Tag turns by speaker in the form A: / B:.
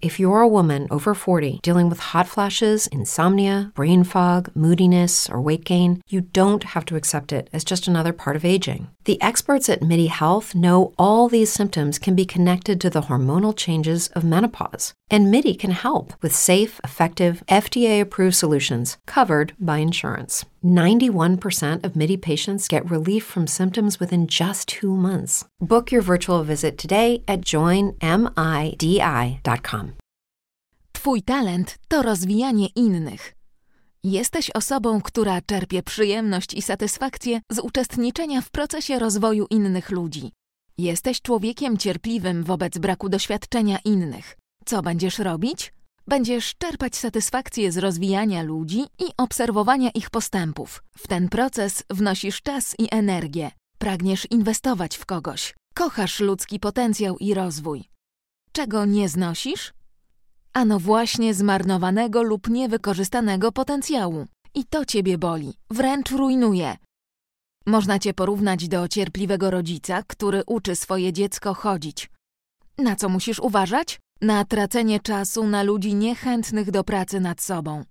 A: If you're a woman over 40 dealing with hot flashes, insomnia, brain fog, moodiness, or weight gain, you don't have to accept it as just another part of aging. The experts at MIDI Health know all these symptoms can be connected to the hormonal changes of menopause. And MIDI can help with safe, effective, FDA approved solutions covered by insurance. 91% of MIDI patients get relief from symptoms within just two months. Book your virtual visit today at joinmidi.com.
B: Twój talent to rozwijanie innych. Jesteś osobą, która czerpie przyjemność i satysfakcję z uczestniczenia w procesie rozwoju innych ludzi. Jesteś człowiekiem cierpliwym wobec braku doświadczenia innych. Co będziesz robić? Będziesz czerpać satysfakcję z rozwijania ludzi i obserwowania ich postępów. W ten proces wnosisz czas i energię. Pragniesz inwestować w kogoś. Kochasz ludzki potencjał i rozwój. Czego nie znosisz? Ano właśnie zmarnowanego lub niewykorzystanego potencjału. I to ciebie boli, wręcz rujnuje. Można cię porównać do cierpliwego rodzica, który uczy swoje dziecko chodzić. Na co musisz uważać? Na tracenie czasu na ludzi niechętnych do pracy nad sobą.